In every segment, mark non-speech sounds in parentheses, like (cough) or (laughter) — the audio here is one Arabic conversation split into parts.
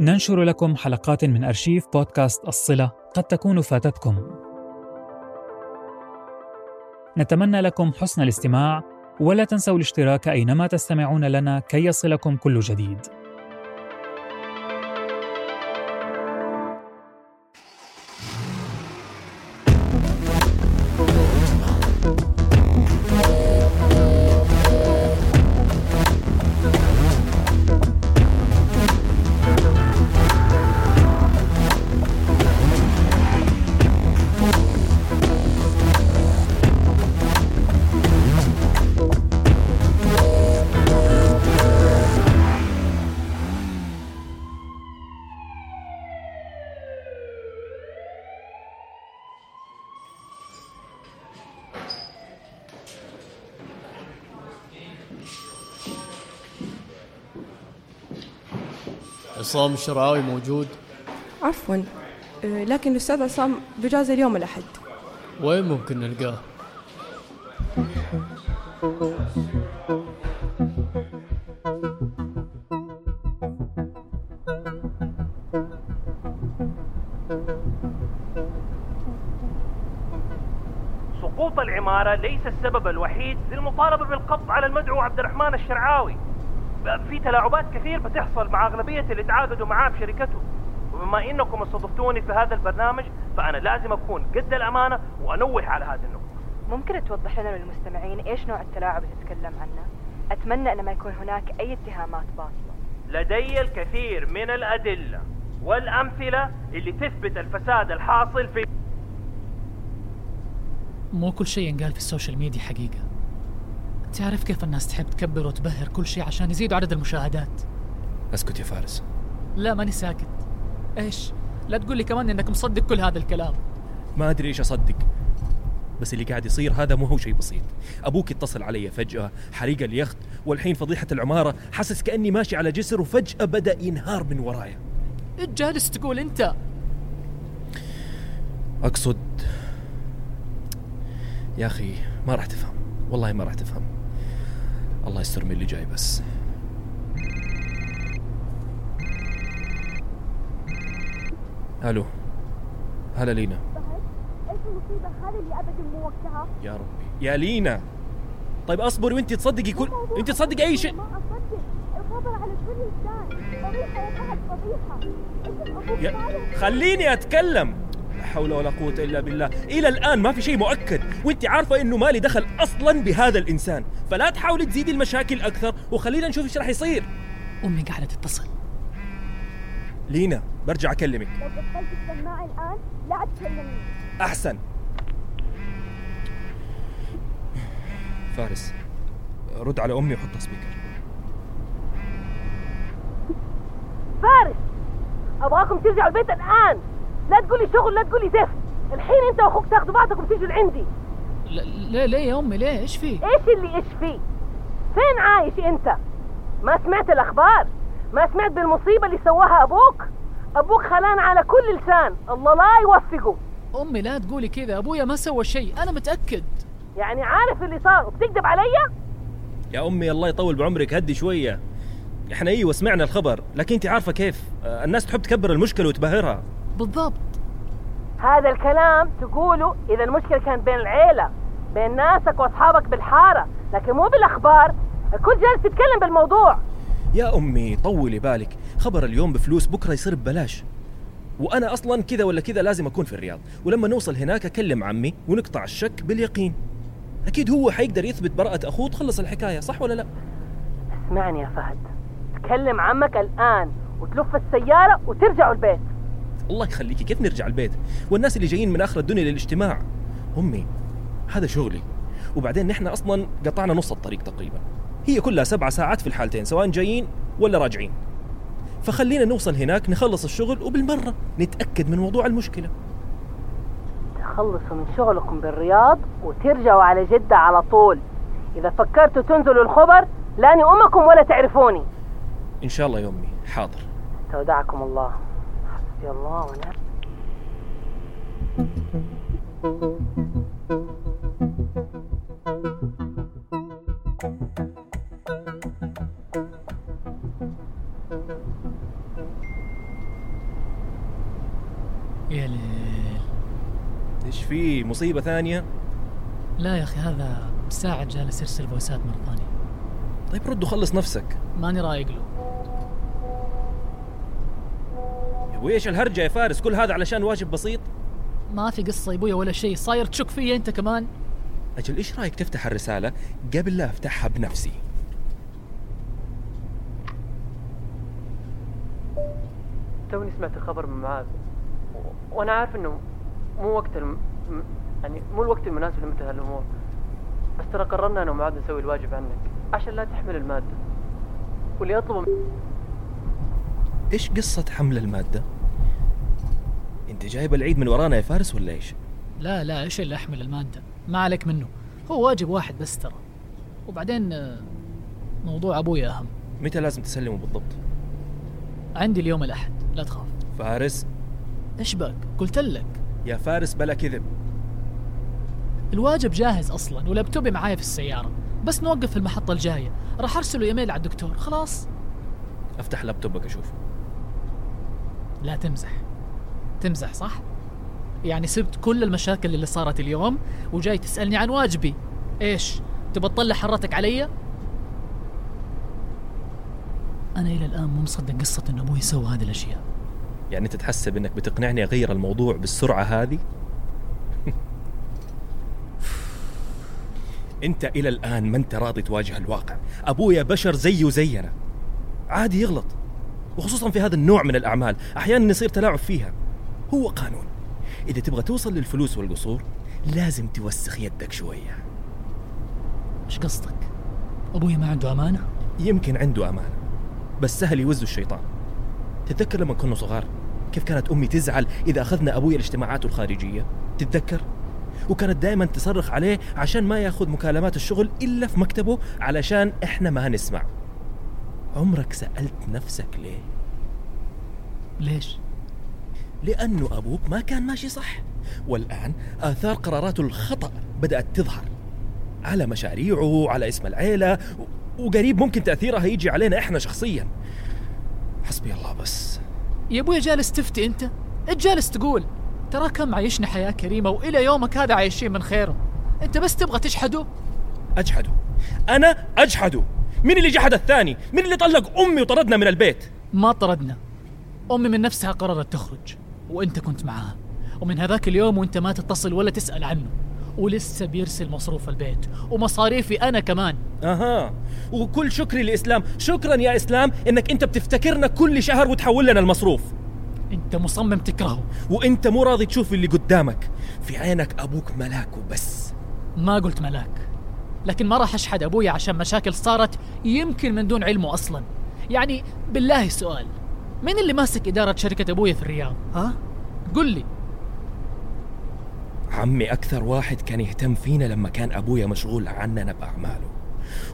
ننشر لكم حلقات من أرشيف بودكاست الصلة قد تكون فاتتكم. نتمنى لكم حسن الاستماع ولا تنسوا الاشتراك أينما تستمعون لنا كي يصلكم كل جديد. عصام الشرعاوي موجود. عفوا. أه، لكن الأستاذ عصام بجازة اليوم الأحد. وين ممكن نلقاه؟ سقوط العمارة ليس السبب الوحيد للمطالبة بالقبض على المدعو عبد الرحمن الشرعاوي. في تلاعبات كثير بتحصل مع أغلبية اللي تعاقدوا معاه بشركته وبما إنكم استضفتوني في هذا البرنامج فأنا لازم أكون قد الأمانة وأنوه على هذه النقطة. ممكن توضح لنا للمستمعين إيش نوع التلاعب اللي تتكلم عنه؟ أتمنى أن ما يكون هناك أي اتهامات باطلة. لدي الكثير من الأدلة والأمثلة اللي تثبت الفساد الحاصل في مو كل شيء ينقال في السوشيال ميديا حقيقة. تعرف كيف الناس تحب تكبر وتبهر كل شيء عشان يزيدوا عدد المشاهدات؟ اسكت يا فارس. لا ماني ساكت. إيش؟ لا تقول لي كمان إنك مصدق كل هذا الكلام. ما أدري إيش أصدق بس اللي قاعد يصير هذا مو هو شيء بسيط. أبوك اتصل علي فجأة حريق اليخت والحين فضيحة العمارة حاسس كأني ماشي على جسر وفجأة بدأ ينهار من ورايا. إيش جالس تقول أنت؟ أقصد يا أخي ما راح تفهم. والله ما راح تفهم. الله يستر من اللي جاي بس. ألو. هلا لينا. إيش المصيبة هذه اللي ابدا مو وقتها يا ربي. يا لينا. طيب اصبري وانت تصدقي كل انت تصدقي أي شيء. ما اصدق الخبر على كل لسان اسم أبوك يا خليني أتكلم. حول ولا قوة إلا بالله، إلى الآن ما في شيء مؤكد، وأنت عارفة إنه مالي دخل أصلا بهذا الإنسان، فلا تحاولي تزيدي المشاكل أكثر. وخلينا نشوف إيش راح يصير. أمي قاعدة تتصل. لينا برجع أكلمك، لو قفلت السماعة الآن لا تكلمني. أحسن. فارس رد على أمي وحطها سبيكر. فارس أبغاكم ترجعوا البيت الآن. لا تقولي شغل لا تقولي زفت الحين انت واخوك تاخذوا بعضكم تيجوا لعندي. لا ليه ليه يا أمي؟ ليه؟ إيش في إيش اللي إيش فيه؟ فين عايش أنت؟ ما سمعت الأخبار؟ ما سمعت بالمصيبة اللي سواها أبوك؟ أبوك خلان على كل لسان. الله لا يوفقه. أمي لا تقولي كذا. أبويا ما سوى شيء. أنا متأكد. يعني عارف اللي صار؟ وبتكذب علي؟ يا أمي الله يطول بعمرك. هدي شوية. إحنا إيوه سمعنا الخبر، لكن انت عارفة كيف، الناس تحب تكبر المشكلة وتبهرها. بالضبط. هذا الكلام تقوله إذا المشكلة كانت بين العيلة بين ناسك وأصحابك بالحارة لكن مو بالأخبار. الكل جالس يتكلم بالموضوع. يا أمي طولي بالك. خبر اليوم بفلوس بكرة يصير ببلاش. وأنا أصلا كذا ولا كذا لازم أكون في الرياض. ولما نوصل هناك أكلم عمي ونقطع الشك باليقين. أكيد هو حيقدر يثبت براءة أخوه تخلص الحكاية صح ولا لا؟ اسمعني يا فهد. تكلم عمك الآن وتلف السيارة وترجعوا البيت. الله يخليكي. كيف نرجع البيت؟ والناس اللي جايين من آخر الدنيا للاجتماع. أمي هذا شغلي. وبعدين نحن أصلا قطعنا نص الطريق تقريبا. هي كلها سبع ساعات في الحالتين سواء جايين ولا راجعين. فخلينا نوصل هناك نخلص الشغل وبالمرة نتأكد من موضوع المشكلة. تخلصوا من شغلكم بالرياض وترجعوا على جدة على طول. إذا فكرتوا تنزلوا الخبر لاني أمكم ولا تعرفوني. إن شاء الله يا أمي. حاضر. استودعكم الله. حسبي الله ونعم يا ليل. إيش في مصيبة ثانية؟ لا يا أخي هذا مساعد جالس يرسل فويسات مرة ثانية. طيب رد وخلص نفسك. ماني رايق له. يا أبوي إيش الهرجة يا فارس؟ كل هذا علشان واجب بسيط؟ ما في قصة يا أبويا ولا شيء. صاير تشك فيا أنت كمان. أجل إيش رأيك تفتح الرسالة؟ قبل لا أفتحها بنفسي. توني سمعت الخبر من معاذ. وأنا عارف إنه مو وقت الم... يعني مو الوقت المناسب لمثل هالأمور. بس ترى قررنا أنا ومعاذ نسوي الواجب عنك عشان لا تحمل المادة. واللي أطلبه من... إيش قصة حمل المادة؟ أنت جايب العيد من ورانا يا فارس ولا إيش؟ لا لا إيش اللي أحمل المادة؟ ما عليك منه. هو واجب واحد بس ترى. وبعدين آه، موضوع ابويا أهم. متى لازم تسلمه بالضبط؟ عندي اليوم الأحد. لا تخاف. فارس؟ إيش بك؟ قلت لك. يا فارس بلا كذب. الواجب جاهز أصلا ولابتوبي معايا في السيارة. بس نوقف في المحطة الجاية. راح أرسله إيميل على الدكتور. خلاص. أفتح لابتوبك أشوف لا تمزح. تمزح صح؟ يعني سبت كل المشاكل اللي صارت اليوم وجاي تسألني عن واجبي. إيش؟ تبى تطلع حرتك علي؟ أنا إلى الآن مو مصدق قصة إن أبوي سوى هذه الأشياء. يعني أنت تحسب إنك بتقنعني أغير الموضوع بالسرعة هذه؟ (laughs) أنت إلى الآن ما أنت راضي تواجه الواقع. أبويا بشر زيه زينا. عادي يغلط. وخصوصا في هذا النوع من الأعمال أحيانا يصير تلاعب فيها. هو قانون. إذا تبغى توصل للفلوس والقصور لازم توسخ يدك شوية. إيش قصدك؟ أبوي ما عنده أمانة؟ يمكن عنده أمانة بس سهل يوزه الشيطان. تتذكر لما كنا صغار كيف كانت أمي تزعل إذا أخذنا أبوي الاجتماعات الخارجية؟ تتذكر؟ وكانت دائما تصرخ عليه عشان ما يأخذ مكالمات الشغل إلا في مكتبه علشان إحنا ما نسمع عمرك سألت نفسك ليه؟ ليش؟ لأنه أبوك ما كان ماشي صح. والآن آثار قراراته الخطأ بدأت تظهر. على مشاريعه على اسم العيلة و- وقريب ممكن تأثيرها يجي علينا إحنا شخصيا. حسبي الله بس. يا ابويا جالس تفتي أنت؟ جالس تقول؟ ترى كم عايشنا حياة كريمة وإلى يومك هذا عايشين من خيره أنت بس تبغى تجحده اجحده أنا اجحده مين اللي جحد الثاني؟ مين اللي طلق أمي وطردنا من البيت؟ ما طردنا. أمي من نفسها قررت تخرج وأنت كنت معاها ومن هذاك اليوم وأنت ما تتصل ولا تسأل عنه. ولسه بيرسل مصروف البيت ومصاريفي أنا كمان. أها. وكل شكري لإسلام. شكرا يا إسلام إنك أنت بتفتكرنا كل شهر وتحول لنا المصروف. أنت مصمم تكرهه. وأنت مو راضي تشوف اللي قدامك. في عينك أبوك ملاك وبس. ما قلت ملاك. لكن ما راح أشحد أبوي عشان مشاكل صارت يمكن من دون علمه أصلا. يعني بالله سؤال مين اللي ماسك إدارة شركة ابويا في الرياض؟ ها؟ قل لي. عمي أكثر واحد كان يهتم فينا لما كان ابويا مشغول عننا بأعماله.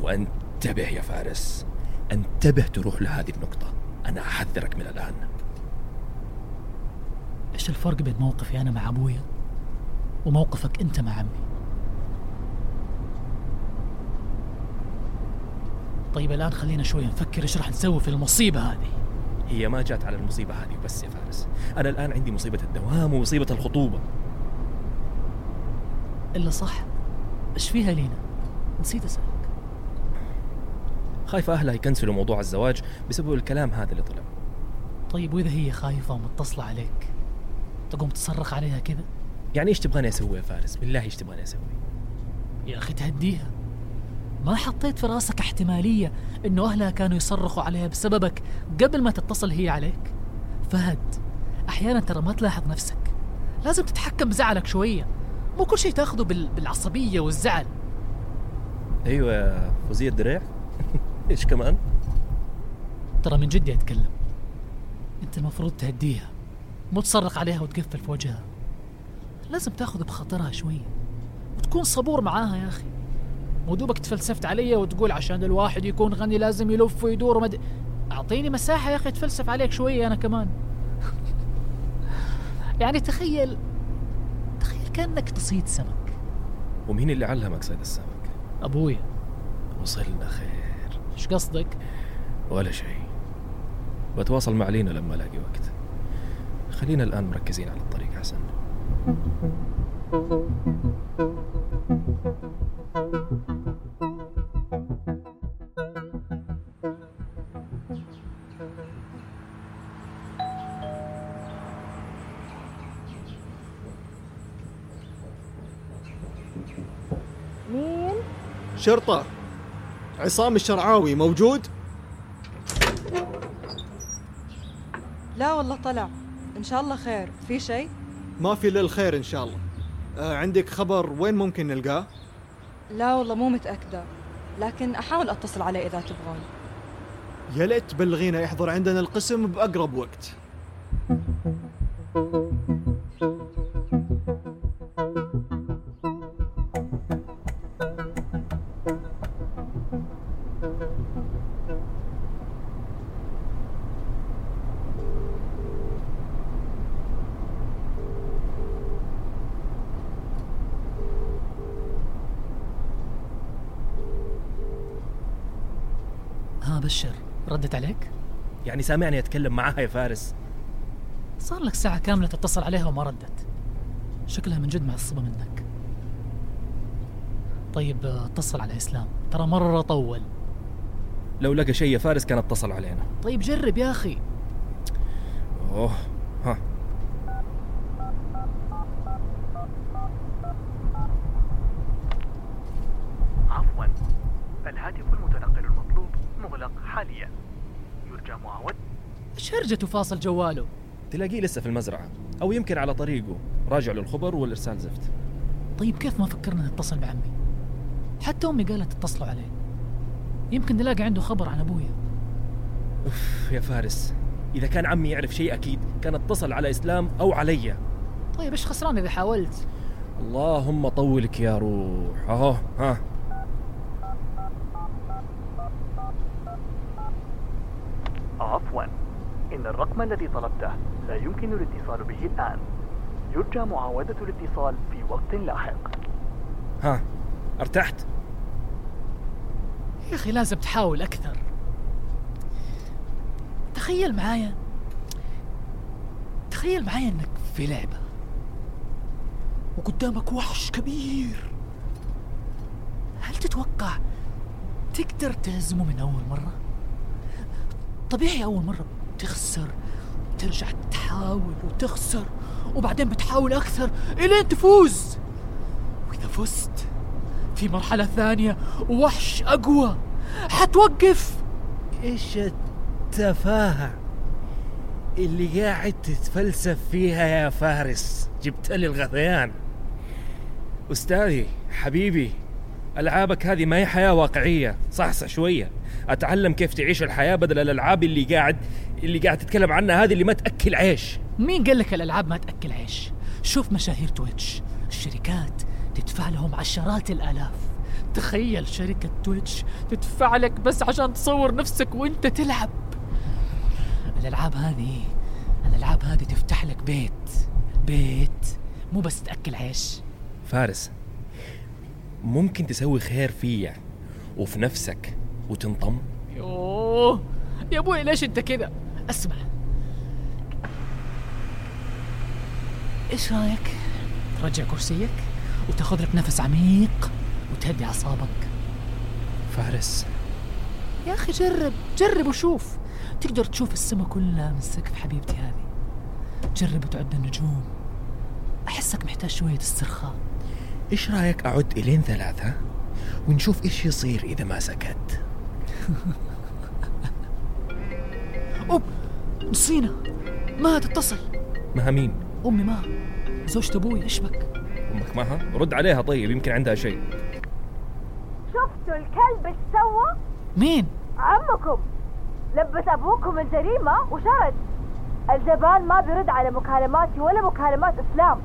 وانتبه يا فارس انتبه تروح لهذه النقطة. أنا أحذرك من الآن. إيش الفرق بين موقفي أنا مع ابويا وموقفك أنت مع عمي؟ طيب الآن خلينا شوي نفكر إيش راح نسوي في المصيبة هذه. هي ما جات على المصيبة هذه بس يا فارس. أنا الآن عندي مصيبة الدوام ومصيبة الخطوبة. إلا صح؟ إيش فيها لينا؟ نسيت أسألك. خايفة أهلها يكنسلوا موضوع الزواج بسبب الكلام هذا اللي طلع. طيب وإذا هي خايفة ومتصلة عليك تقوم تصرخ عليها كذا؟ يعني إيش تبغاني أسوي يا فارس؟ بالله إيش تبغاني أسوي؟ يا أخي تهديها. ما حطيت في راسك احتمالية إنه أهلها كانوا يصرخوا عليها بسببك قبل ما تتصل هي عليك؟ فهد أحيانا ترى ما تلاحظ نفسك. لازم تتحكم بزعلك شوية. مو كل شيء تاخذه بال... بالعصبية والزعل. أيوه يا فوزية الدريع. (laughs) إيش كمان؟ ترى من جدي اتكلم أنت المفروض تهديها. مو تصرخ عليها وتقفل في وجهها. لازم تاخذ بخاطرها شوي وتكون صبور معاها يا أخي. مو دوبك تفلسفت علي وتقول عشان الواحد يكون غني لازم يلف ويدور ومد... أعطيني مساحة يا أخي أتفلسف عليك شوية أنا كمان. (laughs) يعني تخيل تخيل كأنك تصيد سمك. ومين اللي علمك صيد السمك؟ ابويا وصلنا خير. إيش قصدك؟ ولا شيء. بتواصل مع لينا لما ألاقي وقت. خلينا الآن مركزين على الطريق حسن شرطة. عصام الشرعاوي موجود؟ لا والله طلع. إن شاء الله خير. في شيء؟ ما في إلا الخير إن شاء الله. آه عندك خبر وين ممكن نلقاه؟ لا والله مو متأكدة. لكن أحاول أتصل عليه إذا تبغون. يا ليت تبلغينا يحضر عندنا القسم بأقرب وقت. بشر ردت عليك؟ يعني سامعني أتكلم معاها يا فارس. صار لك ساعة كاملة تتصل عليها وما ردت. شكلها من جد معصبة منك. طيب آه، اتصل على إسلام. ترى مرة طول. لو لقى شيء يا فارس كان اتصل علينا. طيب جرب يا أخي. أوه ها عفوا الهاتف المتنقل المطلوب مغلق حاليا يرجى معاودة إيش هرجته فاصل جواله. تلاقيه لسه في المزرعة أو يمكن على طريقه. راجع للخبر والإرسال زفت. طيب كيف ما فكرنا نتصل بعمي؟ حتى أمي قالت اتصلوا عليه. يمكن نلاقي عنده خبر عن أبويا. أوف يا فارس. إذا كان عمي يعرف شيء أكيد كان اتصل على إسلام أو علي. طيب إيش خسران إذا حاولت؟ اللهم طولك يا روح. أهو ها عفوا إن الرقم الذي طلبته. لا يمكن الاتصال به الآن. يرجى معاودة الاتصال في وقت لاحق. ها أرتحت؟ يا أخي لازم تحاول أكثر. تخيل معايا تخيل معايا إنك في لعبة وقدامك وحش كبير. هل تتوقع تقدر تهزمه من أول مرة؟ طبيعي أول مرة. بتخسر ترجع تحاول وتخسر وبعدين بتحاول أكثر إلين تفوز. وإذا فزت في مرحلة ثانية وحش أقوى حتوقف. إيش التفاهة اللي قاعد تتفلسف فيها يا فارس؟ جبت لي الغثيان. أستاذي حبيبي ألعابك هذه ما هي حياة واقعية. صحصح شوية. أتعلم كيف تعيش الحياة بدل الألعاب اللي قاعد اللي قاعد تتكلم عنها هذه اللي ما تأكل عيش. مين قال لك الألعاب ما تأكل عيش؟ شوف مشاهير تويتش. الشركات تدفع لهم عشرات الآلاف. تخيل شركة تويتش تدفع لك بس عشان تصور نفسك وأنت تلعب. الألعاب هذه الألعاب هذه تفتح لك بيت. بيت مو بس تأكل عيش. فارس ممكن تسوي خير فيا وفي نفسك وتنطم؟ يوه يا أبوي ليش أنت كذا؟ أسمع. إيش رأيك؟ ترجع كرسيك وتأخذ لك نفس عميق وتهدي أعصابك. فارس. يا أخي جرب جرب وشوف. تقدر تشوف السما كلها من السقف حبيبتي هذه. جرب وتعد النجوم. أحسك محتاج شوية استرخاء. إيش رأيك أعد إلين ثلاثة ونشوف إيش يصير إذا ما سكت؟ (laughs) نسينا ما تتصل؟ مها مين؟ أمي ما زوجة أبوي إيش بك؟ أمك معها رد عليها طيب يمكن عندها شيء. شفتوا الكلب إيش سوى؟ مين؟ عمكم. لبس أبوكم الجريمة وشرد. الجبان ما بيرد على مكالماتي ولا مكالمات إسلام.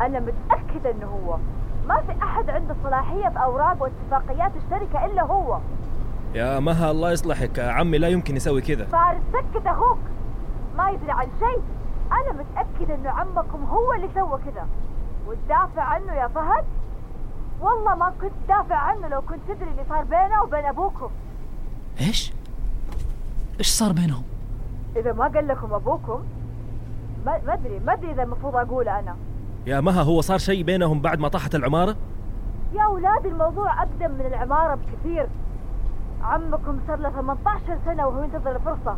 أنا متأكدة إنه هو. ما في أحد عنده صلاحية في أوراق واتفاقيات الشركة إلا هو. يا مها الله يصلحك. عمي لا يمكن يسوي كذا. فارس سكت أخوك. ما يدري عن شيء. أنا متأكدة انه عمكم هو اللي سوى كذا. وتدافع عنه يا فهد؟ والله ما كنت دافع عنه لو كنت تدري اللي صار بينه وبين أبوكم. إيش؟ إيش صار بينهم؟ إذا ما قال لكم أبوكم ما ما أدري ما أدري إذا المفروض أقول أنا. يا مها هو صار شيء بينهم بعد ما طاحت العمارة؟ يا أولاد الموضوع أقدم من العمارة بكثير. عمكم صار له 18 سنة وهو ينتظر الفرصة.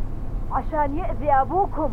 عشان يأذي أبوكم.